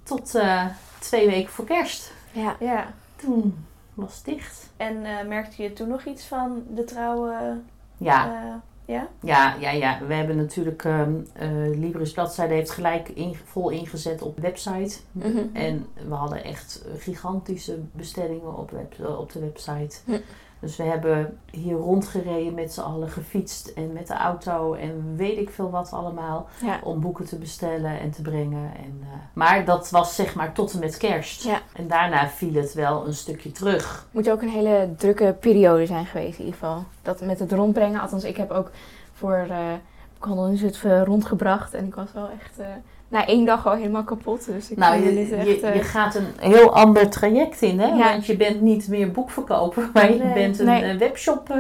Tot eh, twee weken voor kerst. Ja. ja. Toen was dicht. En eh, merkte je toen nog iets van de trouwe... Ja, eh, ja? ja, ja, ja. We hebben natuurlijk... ehm eh, Libris Bladzijde heeft gelijk in, vol ingezet op website. Mhm. En we hadden echt gigantische bestellingen op, web, op de website. Hm. Dus we hebben hier rondgereden met z'n allen, gefietst en met de auto en weet ik veel wat allemaal. Ja. Om boeken te bestellen en te brengen. En, eh, maar dat was zeg maar tot en met kerst. Ja. En daarna viel het wel een stukje terug. Moet ook een hele drukke periode zijn geweest in ieder geval. Dat met het rondbrengen. Althans, ik heb ook voor eh Boekhandel Inzet eh, rondgebracht. En ik was wel echt eh, na één dag al helemaal kapot. Dus ik Nou, je, echt... je, eh, je gaat een heel ander traject in, hè? Ja. Want je bent niet meer boekverkoper, maar je bent een Nee. eh, webshop. eh,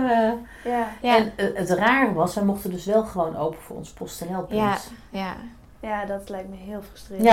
Ja. ja, En het raar was, wij mochten dus wel gewoon open voor ons PostNL-punt. Ja. ja. Ja, dat lijkt me heel frustrerend.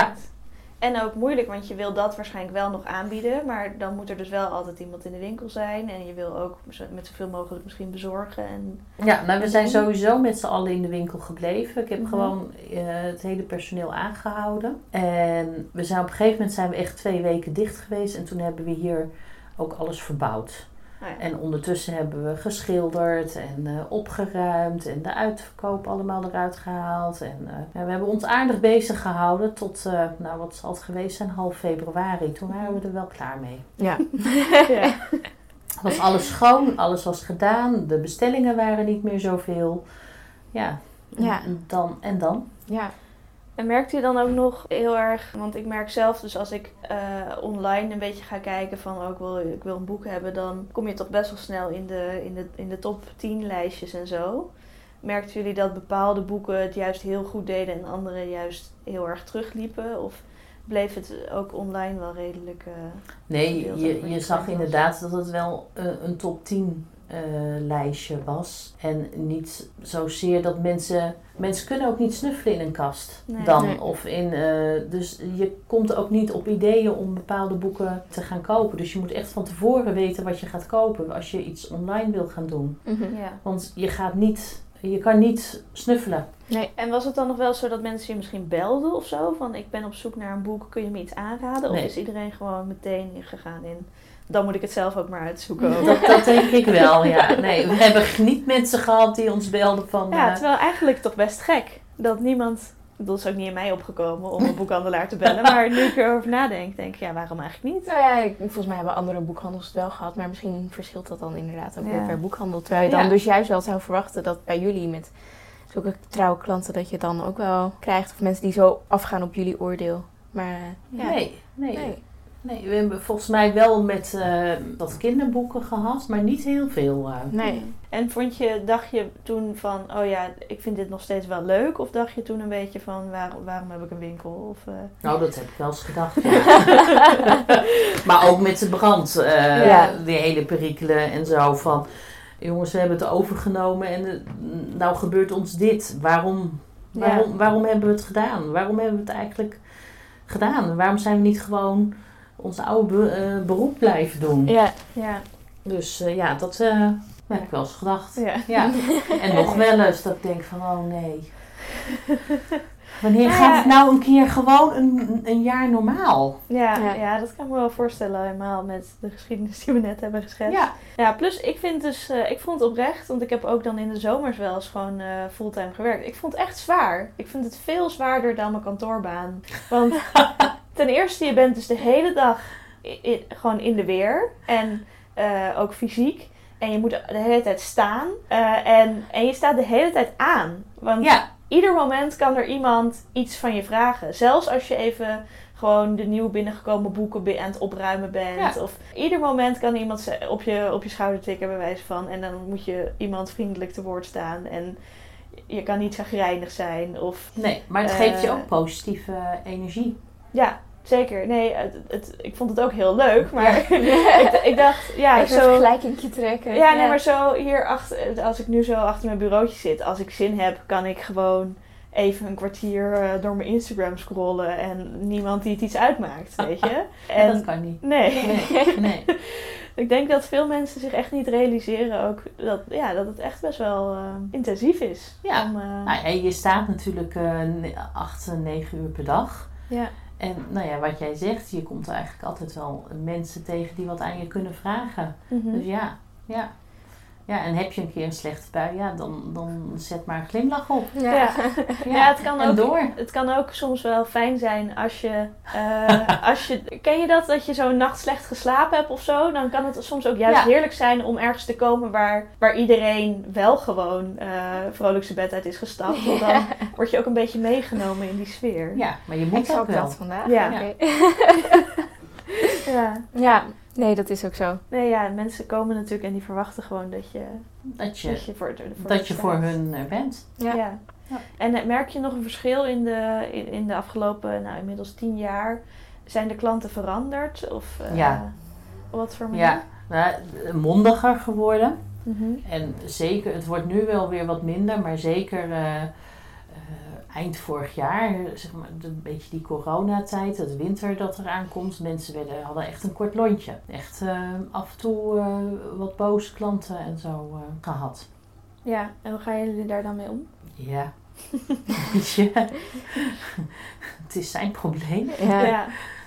En ook moeilijk, want je wil dat waarschijnlijk wel nog aanbieden. Maar dan moet er dus wel altijd iemand in de winkel zijn. En je wil ook met zoveel mogelijk misschien bezorgen. En, Ja, nou, we zijn sowieso met z'n allen in de winkel gebleven. Ik heb Mhm. gewoon eh, het hele personeel aangehouden. En we zijn op een gegeven moment zijn we echt twee weken dicht geweest. En toen hebben we hier ook alles verbouwd. Ja. En ondertussen hebben we geschilderd en eh, opgeruimd. En de uitverkoop allemaal eruit gehaald. En eh, ja, we hebben ons aardig bezig gehouden tot, eh, nou wat zal het geweest zijn, half februari. Toen waren we er wel klaar mee. Ja. ja. was alles schoon, alles was gedaan. De bestellingen waren niet meer zoveel. Ja, Ja. en dan en dan. ja. En merkt u dan ook nog heel erg, want ik merk zelf, dus als ik eh, online een beetje ga kijken van oh, ik, wil, ik wil een boek hebben, dan kom je toch best wel snel in de, in de, in de top 10 lijstjes en zo. Merkten jullie dat bepaalde boeken het juist heel goed deden en andere juist heel erg terugliepen? Of bleef het ook online wel redelijk... eh, Nee, je, je zag inderdaad dat het wel eh, een top 10 eh, lijstje was. En niet zozeer dat mensen... Mensen kunnen ook niet snuffelen in een kast Nee. dan. Nee. Of in, eh, dus je komt ook niet op ideeën om bepaalde boeken te gaan kopen. Dus je moet echt van tevoren weten wat je gaat kopen als je iets online wil gaan doen. Mhm. ja. Want je gaat niet... Je kan niet snuffelen. Nee. En was het dan nog wel zo dat mensen je misschien belden of zo? Van ik ben op zoek naar een boek, kun je me iets aanraden? Of is iedereen gewoon meteen gegaan in... Dan moet ik het zelf ook maar uitzoeken. Dat, dat denk ik wel, ja. Nee, we hebben niet mensen gehad die ons belden van... Ja, eh, terwijl eigenlijk toch best gek dat niemand. Dat is ook niet in mij opgekomen om een boekhandelaar te bellen. Maar nu ik erover nadenk, denk ik, ja, waarom eigenlijk niet? Nou ja, ik- volgens mij hebben andere boekhandels het wel gehad. Maar misschien verschilt dat dan inderdaad ook Ja. weer per boekhandel. Terwijl je dan Ja. dus juist wel zou verwachten dat bij jullie met zulke trouwe klanten... dat je dan ook wel krijgt. Of mensen die zo afgaan op jullie oordeel. Maar eh, ja. Nee, nee. Nee. Nee, we hebben volgens mij wel met eh wat kinderboeken gehad, maar niet heel veel. eh. Nee. En vond je, dacht je toen van, oh ja, ik vind dit nog steeds wel leuk? Of dacht je toen een beetje van, waar, waarom heb ik een winkel? Of, eh, Nou, dat heb ik wel eens gedacht. ja. maar ook met de brand, eh, Ja. die hele perikelen en zo van... Jongens, we hebben het overgenomen en nou gebeurt ons dit. Waarom, waarom, waarom hebben we het gedaan? Waarom hebben we het eigenlijk gedaan? Waarom zijn we niet gewoon ons oude be- eh, beroep blijven doen? Ja. ja, Dus eh, ja, dat eh, heb ik wel eens gedacht. ja. Ja. En nog wel eens dat ik denk van, oh nee. Wanneer Nou gaat het nou een keer gewoon een, een jaar normaal? Ja, Ja. ja. dat kan ik me wel voorstellen, helemaal met de geschiedenis die we net hebben geschetst. Ja. Ja, plus ik vind dus, eh, ik vond het oprecht, want ik heb ook dan in de zomers wel eens gewoon eh, fulltime gewerkt. Ik vond het echt zwaar. Ik vind het veel zwaarder dan mijn kantoorbaan. Want ten eerste, je bent dus de hele dag gewoon in de weer en eh, ook fysiek. En je moet de hele tijd staan eh, en, en je staat de hele tijd aan. Want Ja, ieder moment kan er iemand iets van je vragen. Zelfs als je even gewoon de nieuw binnengekomen boeken aan het opruimen bent. Ja. Of ieder moment kan iemand op je, op je schouder tikken bij wijze van. En dan moet je iemand vriendelijk te woord staan. En je kan niet zagrijnig zijn. Of nee, maar het geeft je Eh. ook positieve energie. ja, zeker. Nee, het, het- ik vond het ook heel leuk. Maar ik, ik dacht, ja, Even een zo... vergelijkingje trekken. Ja, nee, maar zo hier achter, als ik nu zo achter mijn bureautje zit, als ik zin heb, kan ik gewoon even een kwartier eh, door mijn Instagram scrollen en niemand die het iets uitmaakt, weet je? En dat kan niet. nee, Nee, nee. ik denk dat veel mensen zich echt niet realiseren ook dat, ja, dat het echt best wel eh, intensief is. Ja. Om, eh, Nou, je staat natuurlijk acht, negen uur per dag. ja. En nou ja, wat jij zegt, je komt eigenlijk altijd wel mensen tegen die wat aan je kunnen vragen. Mhm. Dus ja, ja. Ja, en heb je een keer een slechte bui, ja, dan, dan zet maar een glimlach op. Ja. Ja. Ja, het kan en ook- door. Het kan ook soms wel fijn zijn als je, eh, als je... Ken je dat? Dat je zo'n nacht slecht geslapen hebt of zo? Dan kan het soms ook juist Ja. heerlijk zijn om ergens te komen waar, waar iedereen wel gewoon eh vrolijk zijn bed uit is gestapt. Want dan word je ook een beetje meegenomen in die sfeer. Ja, maar je moet ook wel. dat vandaag. Ja. Ja. ja, nee, dat is ook zo. Nee, ja, mensen komen natuurlijk en die verwachten gewoon dat je, Dat je, dat je voor, voor dat je staat. voor hun er bent. Ja. Ja. Ja. En eh, merk je nog een verschil in de, in, in de afgelopen, nou inmiddels tien jaar? Zijn de klanten veranderd? Of eh, Ja. op wat voor manier? Ja, nou, mondiger geworden. Mhm. En zeker, het wordt nu wel weer wat minder, maar zeker eh, eh, eind vorig jaar, zeg maar, een beetje die coronatijd, het winter dat eraan komt. Mensen werden, hadden echt een kort lontje. Echt eh, af en toe eh, wat boze klanten en zo eh, gehad. Ja, en hoe gaan jullie daar dan mee om? Ja. ja. het is zijn probleem. Ja. ja.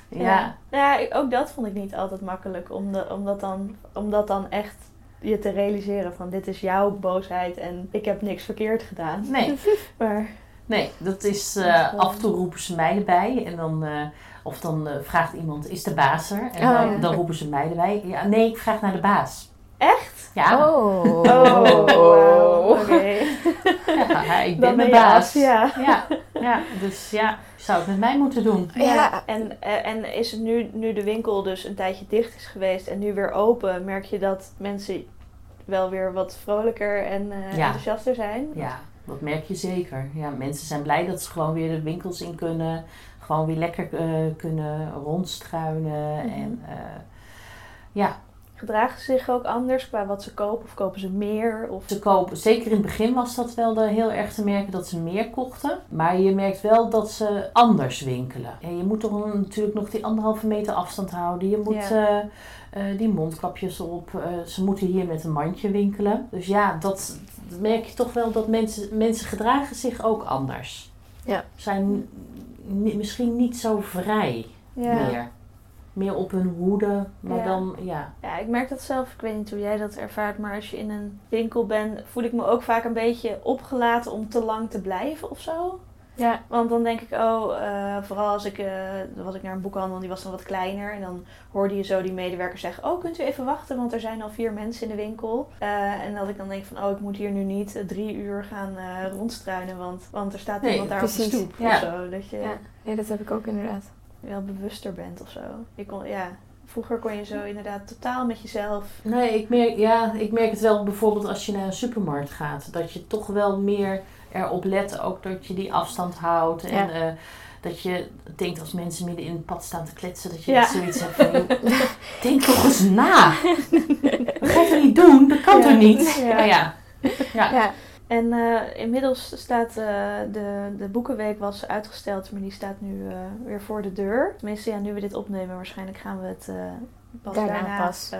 Ja. Nou ja, ik- ook dat vond ik niet altijd makkelijk. Om, de, om, dat dan, om dat dan echt je te realiseren van dit is jouw boosheid en ik heb niks verkeerd gedaan. Nee, Maar nee, dat is eh, af en toe roepen ze mij erbij en dan, eh, of dan eh, vraagt iemand, is de baas er? En Oh, dan, ja. dan roepen ze mij erbij. Ja, nee, ik vraag naar de baas. echt? Ja, Oh. Oh, wauw. Oké. ja ik ben de baas. ja. Ja, ja, dus ja, zou het met mij moeten doen. Ja. Ja. En, eh, en is het nu, nu de winkel dus een tijdje dicht is geweest en nu weer open, merk je dat mensen wel weer wat vrolijker en eh, Ja. enthousiaster zijn? Ja, dat merk je zeker. Ja, mensen zijn blij dat ze gewoon weer de winkels in kunnen. Gewoon weer lekker eh, kunnen rondstruinen. Mhm. En eh, ja, Gedragen ze zich ook anders qua wat ze kopen of kopen ze meer? Of... ze kopen, zeker in het begin was dat wel de, heel erg te merken dat ze meer kochten. Maar je merkt wel dat ze anders winkelen. En je moet toch natuurlijk nog die anderhalve meter afstand houden. Je moet Ja. eh, die mondkapjes op. Ze moeten hier met een mandje winkelen. Dus ja, dat, dat merk je toch wel dat mensen, mensen gedragen zich ook anders. Ja. Zijn misschien niet zo vrij Ja. meer. Meer op hun hoede, maar Ja. dan ja. Ja, ik merk dat zelf. Ik weet niet hoe jij dat ervaart, maar als je in een winkel bent, voel ik me ook vaak een beetje opgelaten om te lang te blijven of zo. Ja. Want dan denk ik, oh, eh, vooral als ik, dan was ik naar een boekhandel, die was dan wat kleiner. En dan hoorde je zo die medewerker zeggen, oh, kunt u even wachten, want er zijn al vier mensen in de winkel. Eh, en dat ik dan denk van, oh, ik moet hier nu niet drie uur gaan rondstruinen, want, want er staat Nee, iemand daar op de stoep Ja. of zo. Dat je, Ja. Nee, dat heb ik ook inderdaad. wel bewuster bent of zo. Je kon, ja, vroeger kon je zo inderdaad totaal met jezelf. Nee, ik merk, ja, ik merk het wel bijvoorbeeld als je naar een supermarkt gaat. Dat je toch wel meer erop let. Ook dat je die afstand houdt. En Ja. eh, dat je denkt als mensen midden in het pad staan te kletsen. Dat je Ja. zoiets hebt van... denk toch eens na. Dat ga je toch niet doen? Dat kan toch niet? Ja. Ja, ja. En eh, inmiddels staat eh, de, de boekenweek was uitgesteld, maar die staat nu weer voor de deur. Tenminste, ja, nu we dit opnemen, waarschijnlijk gaan we het pas Daarna daarna, pas. eh,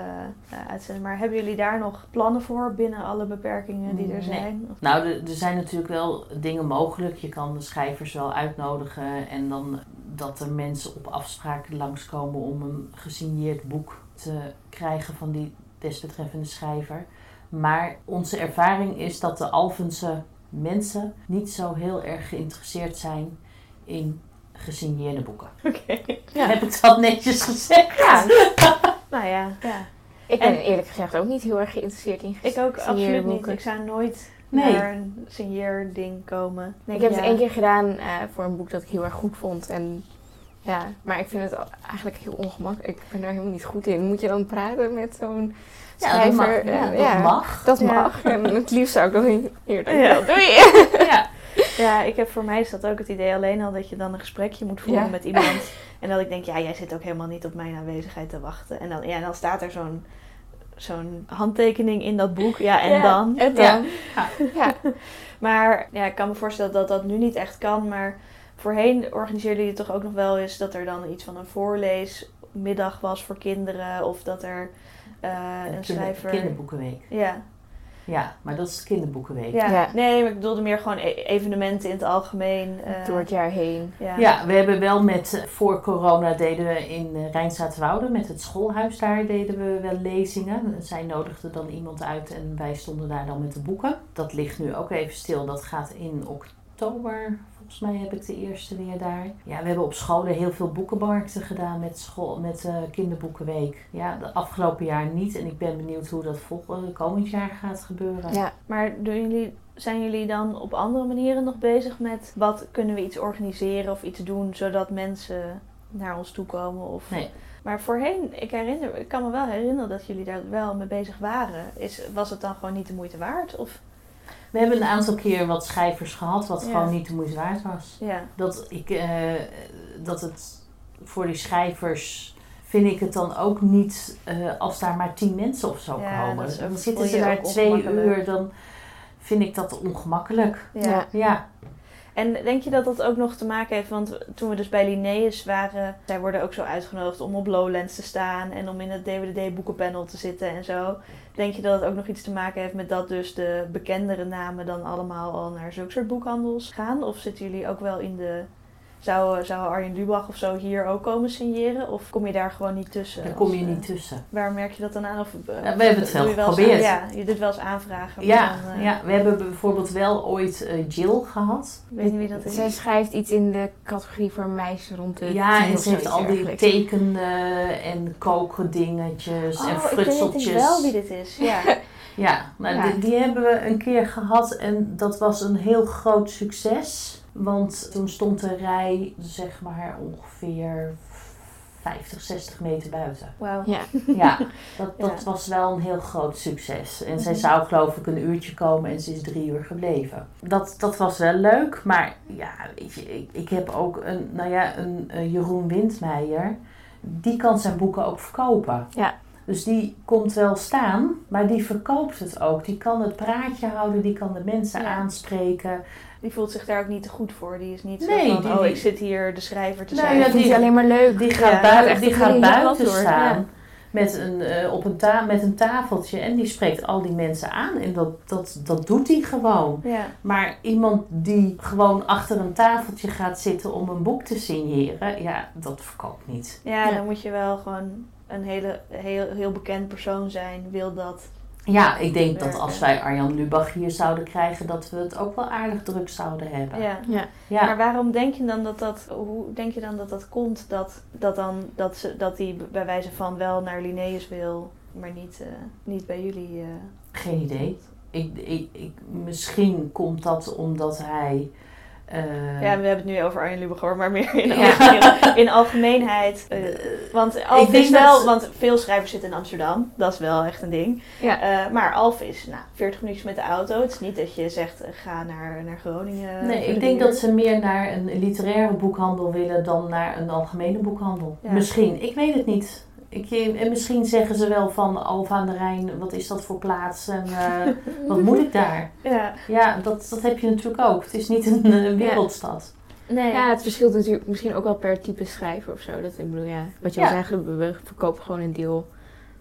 eh, uitzenden. Maar hebben jullie daar nog plannen voor binnen alle beperkingen die er Nee. zijn? Of- Nou, er, er zijn natuurlijk wel dingen mogelijk. Je kan de schrijvers wel uitnodigen en dan dat er mensen op afspraak langskomen om een gesigneerd boek te krijgen van die desbetreffende schrijver. Maar onze ervaring is dat de Alphense mensen niet zo heel erg geïnteresseerd zijn in gesigneerde boeken. Oké. Ja. Heb ik dat netjes gezegd? Ja. Nou ja, ja. ik ben En- eerlijk gezegd ook niet heel erg geïnteresseerd in Ik ook absoluut niet. Ik zou nooit Nee. naar een signeerding komen. Ik heb Ja. het één keer gedaan eh, voor een boek dat ik heel erg goed vond. En, ja, maar ik vind het eigenlijk heel ongemakkelijk. Ik ben daar helemaal niet goed in. Moet je dan praten met zo'n Ja, dat schrijver? mag. Ja, Eh, dat mag. Dat Ja. mag. En het liefst zou ik dat niet eerder Ja. doen. Ja. Ja, ik heb voor mij is dat ook het idee alleen al dat je dan een gesprekje moet voeren Ja. met iemand. En dat ik denk, ja, jij zit ook helemaal niet op mijn aanwezigheid te wachten. En dan, ja, dan staat er zo'n zo'n handtekening in dat boek. Ja, en Ja, dan? En Ja. dan? Ja. Maar ja, ik kan me voorstellen dat dat nu niet echt kan. Maar voorheen organiseerden jullie toch ook nog wel eens dat er dan iets van een voorleesmiddag was voor kinderen. Of dat er eh, een Kinder- schrijver... Kinderboekenweek. Ja. Ja, maar dat is kinderboekenweek. Ja. Ja. nee, maar ik bedoelde meer gewoon e- evenementen in het algemeen. eh, Door het jaar heen. ja. Ja, we hebben wel met, voor corona deden we in uh, Rijnstaatwoude, met het schoolhuis daar deden we wel lezingen. Zij nodigden dan iemand uit en wij stonden daar dan met de boeken. Dat ligt nu ook even stil, dat gaat in oktober. Volgens mij heb ik de eerste weer daar. Ja, we hebben op scholen heel veel boekenmarkten gedaan met, school, met uh, kinderboekenweek. Ja, de afgelopen jaar niet en ik ben benieuwd hoe dat volgend komend jaar gaat gebeuren. Ja. Maar doen jullie, zijn jullie dan op andere manieren nog bezig met wat kunnen we iets organiseren of iets doen zodat mensen naar ons toe komen? Of... Nee. Maar voorheen, ik, herinner, ik kan me wel herinneren dat jullie daar wel mee bezig waren. Is, was het dan gewoon niet de moeite waard? Of, We hebben een aantal keer wat schrijvers gehad wat Ja. gewoon niet de moeite waard was. ja. dat, ik, eh, dat het voor die schrijvers vind ik het dan ook niet eh, als daar maar tien mensen of zo Ja, komen. Dan zitten ze daar twee uur, dan vind ik dat ongemakkelijk. Ja. Ja. En denk je dat dat ook nog te maken heeft, want toen we dus bij Linnaeus waren, zij worden ook zo uitgenodigd om op Lowlands te staan en om in het DWDD boekenpanel te zitten en zo. Denk je dat het ook nog iets te maken heeft met dat dus de bekendere namen dan allemaal al naar zulke soort boekhandels gaan? Of zitten jullie ook wel in de... Zou, zou Arjen Lubach of zo hier ook komen signeren? Of kom je daar gewoon niet tussen? daar kom je Als, eh, niet tussen. Waar merk je dat dan aan? Of, eh, Ja, we hebben het wel geprobeerd. ja, je doet wel eens aanvragen. maar Ja, dan, eh, ja, we hebben bijvoorbeeld wel ooit eh, Jill gehad. Ik weet niet wie dat is. Zij schrijft iets in de categorie voor meisjes rond de Ja, en ze heeft al die tekenen en koken dingetjes en Oh, ik frutseltjes. weet wel wie dit is. Ja. Ja, nou, Ja. Die, die hebben we een keer gehad en dat was een heel groot succes. Want toen stond de rij, zeg maar, ongeveer 50, 60 meter buiten. Wauw. Ja. Ja, dat, dat Ja. was wel een heel groot succes. En zij Mhm. zou geloof ik een uurtje komen en ze is drie uur gebleven. Dat, dat was wel leuk, maar ja, weet je, ik, ik heb ook een, nou ja, een, eh, Jeroen Windmeijer. Die kan zijn boeken ook verkopen. Ja. Dus die komt wel staan, maar die verkoopt het ook. Die kan het praatje houden, die kan de mensen Ja. aanspreken. Die voelt zich daar ook niet te goed voor. Die is niet Nee, zo van, die- oh, ik zit hier de schrijver te Nee, zijn. vind die- het alleen maar leuk. Die gaat, Ja, bui- echt die gaat buiten staan ja. met een, eh, op een ta met een tafeltje en die spreekt al die mensen aan. En dat, dat, dat doet hij gewoon. Ja. Maar iemand die gewoon achter een tafeltje gaat zitten om een boek te signeren, ja, dat verkoopt niet. Ja, Ja. dan moet je wel gewoon een hele, heel, heel bekend persoon zijn. Wil dat. Ja, ik denk dat als wij Arjan Lubach hier zouden krijgen, dat we het ook wel aardig druk zouden hebben. Ja. Ja. Ja. Maar waarom denk je dan dat dat, hoe denk je dan dat dat komt? Dat, dat, dan, dat, ze, dat die bij wijze van wel naar Linnaeus wil, maar niet, eh, niet bij jullie. eh. Geen idee. Ik, ik, ik, misschien komt dat omdat hij Eh, Ja, we hebben het nu over Arjen Lubach maar meer in, Ja. algemeen- in algemeenheid. Eh, want Alf is wel, dat- want veel schrijvers zitten in Amsterdam, dat is wel echt een ding. Ja. Eh, maar Alf is nou, 40 minuutjes met de auto. Het is niet dat je zegt, eh, ga naar, naar Groningen. Nee, ik de denk dat ze meer naar een literaire boekhandel willen dan naar een algemene boekhandel. Ja. Misschien, ik weet het niet. Ik, eh, en misschien zeggen ze wel van Alfa aan de Rijn, wat is dat voor plaats en eh, wat moet ik daar? Ja, Ja, dat, dat heb je natuurlijk ook. Het is niet een, wereldstad. nee. Ja, het verschilt natuurlijk misschien ook wel per type schrijver of zo. Dat, ik bedoel, ja, wat je al zei, we verkopen gewoon een deel,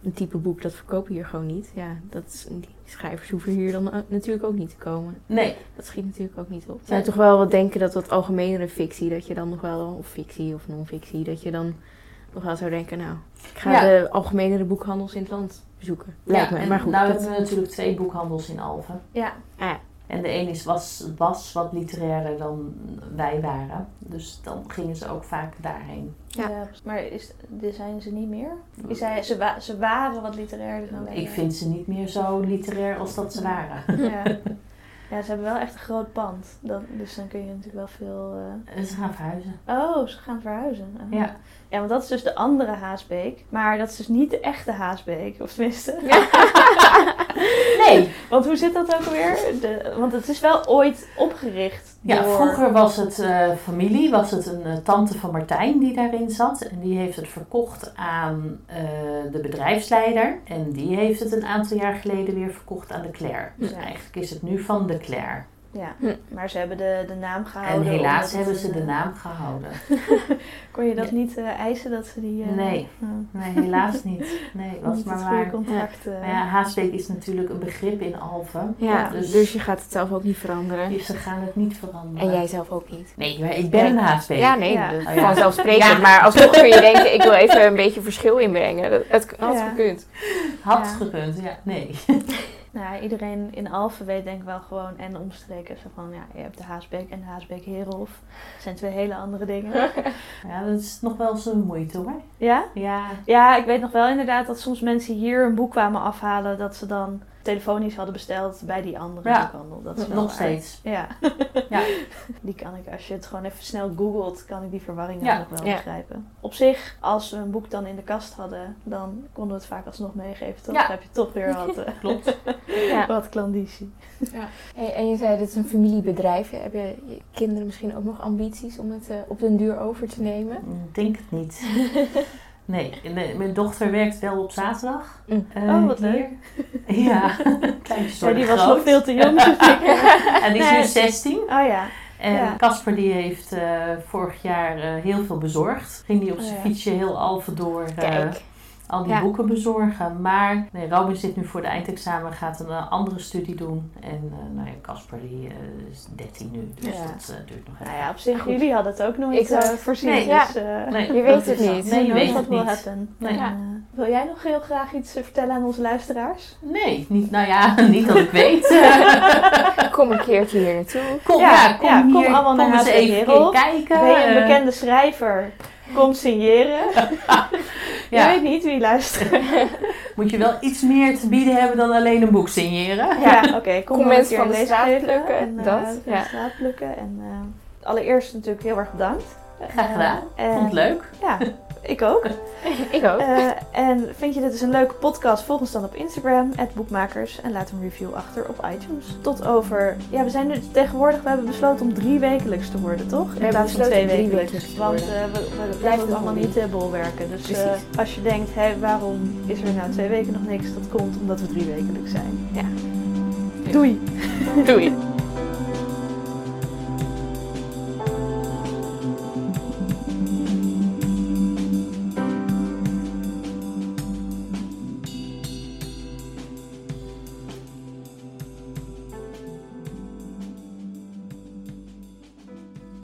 een type boek, dat verkopen we hier gewoon niet. Ja, dat is, die schrijvers hoeven hier dan natuurlijk ook niet te komen. Nee, Dat schiet natuurlijk ook niet op. Nee. zou toch wel wat denken dat wat algemenere fictie, dat je dan nog wel, of fictie of non-fictie, dat je dan nog wel zou denken, nou, ik ga Ja. de algemenere boekhandels in het land bezoeken. Lijkt ja, me, maar goed. Nou dat- hebben we natuurlijk twee boekhandels in Alphen. Ja. ah, En de een is, was, was wat literairder dan wij waren. Dus dan gingen ze ook vaak daarheen. Ja. Ja, maar is, die zijn ze niet meer? Is hij, ze, wa- ze waren wat literairder dan wij. Ik vind ze niet meer zo literair als dat ze waren. Ja. ja, ze hebben wel echt een groot pand. Dat, dus dan kun je natuurlijk wel veel... eh, En ze gaan verhuizen. Oh, ze gaan verhuizen. Oh. Ja. Ja, want dat is dus de andere Haasbeek. Maar dat is dus niet de echte Haasbeek. Of tenminste. Nee, Want hoe zit dat ook alweer? De, want het is wel ooit opgericht ja, door... vroeger was het eh, familie, was het een eh, tante van Martijn die daarin zat. En die heeft het verkocht aan eh, de bedrijfsleider. En die heeft het een aantal jaar geleden weer verkocht aan de Claire. Dus Ja. eigenlijk is het nu van de Claire. Ja, Hm. maar ze hebben de, de naam En gehouden. helaas omdat hebben het ze de een, naam gehouden. eh, Kon je dat Ja. niet eh, eisen dat ze die... eh, Nee. eh, Nee, helaas niet. Nee, was niet maar waar. contract... eh, Maar ja, is natuurlijk een begrip in Alphen. ja, dus- dus, je gaat het zelf ook niet veranderen. Dus ze gaan het niet veranderen. En jij zelf ook niet. Nee, maar ik ben een Haasbeek. Ja, nee, Ja. Oh, ja. vanzelfsprekend. Ja. Maar alsnog kun je denken, ik wil even een beetje verschil inbrengen. Dat, het had Ja. gekund. Had Ja. gekund, ja. Nee. Nou, ja, iedereen in Alphen weet denk ik wel gewoon en omstreken. Zo van, ja, je hebt de Haasbeek en de Haasbeek Herenhof. Dat zijn twee hele andere dingen. Ja, dat is nog wel zo'n moeite hoor. Ja? Ja. Ja, ik weet nog wel inderdaad dat soms mensen hier een boek kwamen afhalen. Dat ze dan telefonisch hadden besteld bij die andere Ja. boekhandel. Dat is wel Nog steeds. Ja. Ja. Die kan ik, als je het gewoon even snel googelt, kan ik die verwarring Ja. nog wel Ja. begrijpen. Op zich, als we een boek dan in de kast hadden, dan konden we het vaak alsnog meegeven. Toch? Ja. Dan heb je toch weer wat, eh, Klopt. Ja. wat klandizie. Hey, en je zei, dit is een familiebedrijf. Heb je, je kinderen misschien ook nog ambities om het eh, op den duur over te nemen? Ik denk het niet. Nee, mijn dochter werkt wel op zaterdag. Mm. Eh, Oh, wat hier. leuk. Ja, Ja, die was groot. nog veel te jong. dus ik- En die is Nee. nu 16. Oh ja. En Ja. Casper die heeft eh, vorig jaar eh, heel veel bezorgd. Ging die op Oh, zijn ja. fietsje heel Alphen door eh, Kijk. Al die Ja. boeken bezorgen. Maar nee, Robin zit nu voor de eindexamen, gaat een eh, andere studie doen. En eh, nou ja, Casper die eh, is 13 nu, dus Ja. dat eh, duurt nog even. Nou ja, op zich, Goed. jullie hadden het ook nooit Ik zou- eh, voorzien. Nee. dus, eh, Nee, Je weet het niet. Nee, je weet dat het niet. Nee. Wil jij nog heel graag iets vertellen aan onze luisteraars? Nee, niet, nou ja, niet dat ik weet. Kom een keertje hier naartoe. Kom, Ja, ja, kom ja, kom hier, allemaal kom naar eens even kijken. Ben je een bekende schrijver? Kom signeren. ja, Je weet niet wie luistert. moet je wel iets meer te bieden hebben dan alleen een boek signeren. Ja, oké. kom mensen van de een straat plukken, En, eh, dat, van ja. de straat plukken. En eh, allereerst natuurlijk heel erg bedankt. Graag gedaan. Eh, Vond het leuk. Ja, ik ook. Ik ook. Eh, en vind je dit dus een leuke podcast? Volg ons dan op Instagram, boekmakers. En laat een review achter op iTunes. Tot over... Ja, we zijn nu tegenwoordig... We hebben besloten om drie wekelijks te worden, toch? In hebben plaats van twee wekelijks. te Want eh, we, we, blijven allemaal niet eh, bol werken. Dus eh, als je denkt, hé, waarom is er nou twee weken nog niks? Dat komt omdat we drie wekelijks zijn. Ja. Doei! Doei.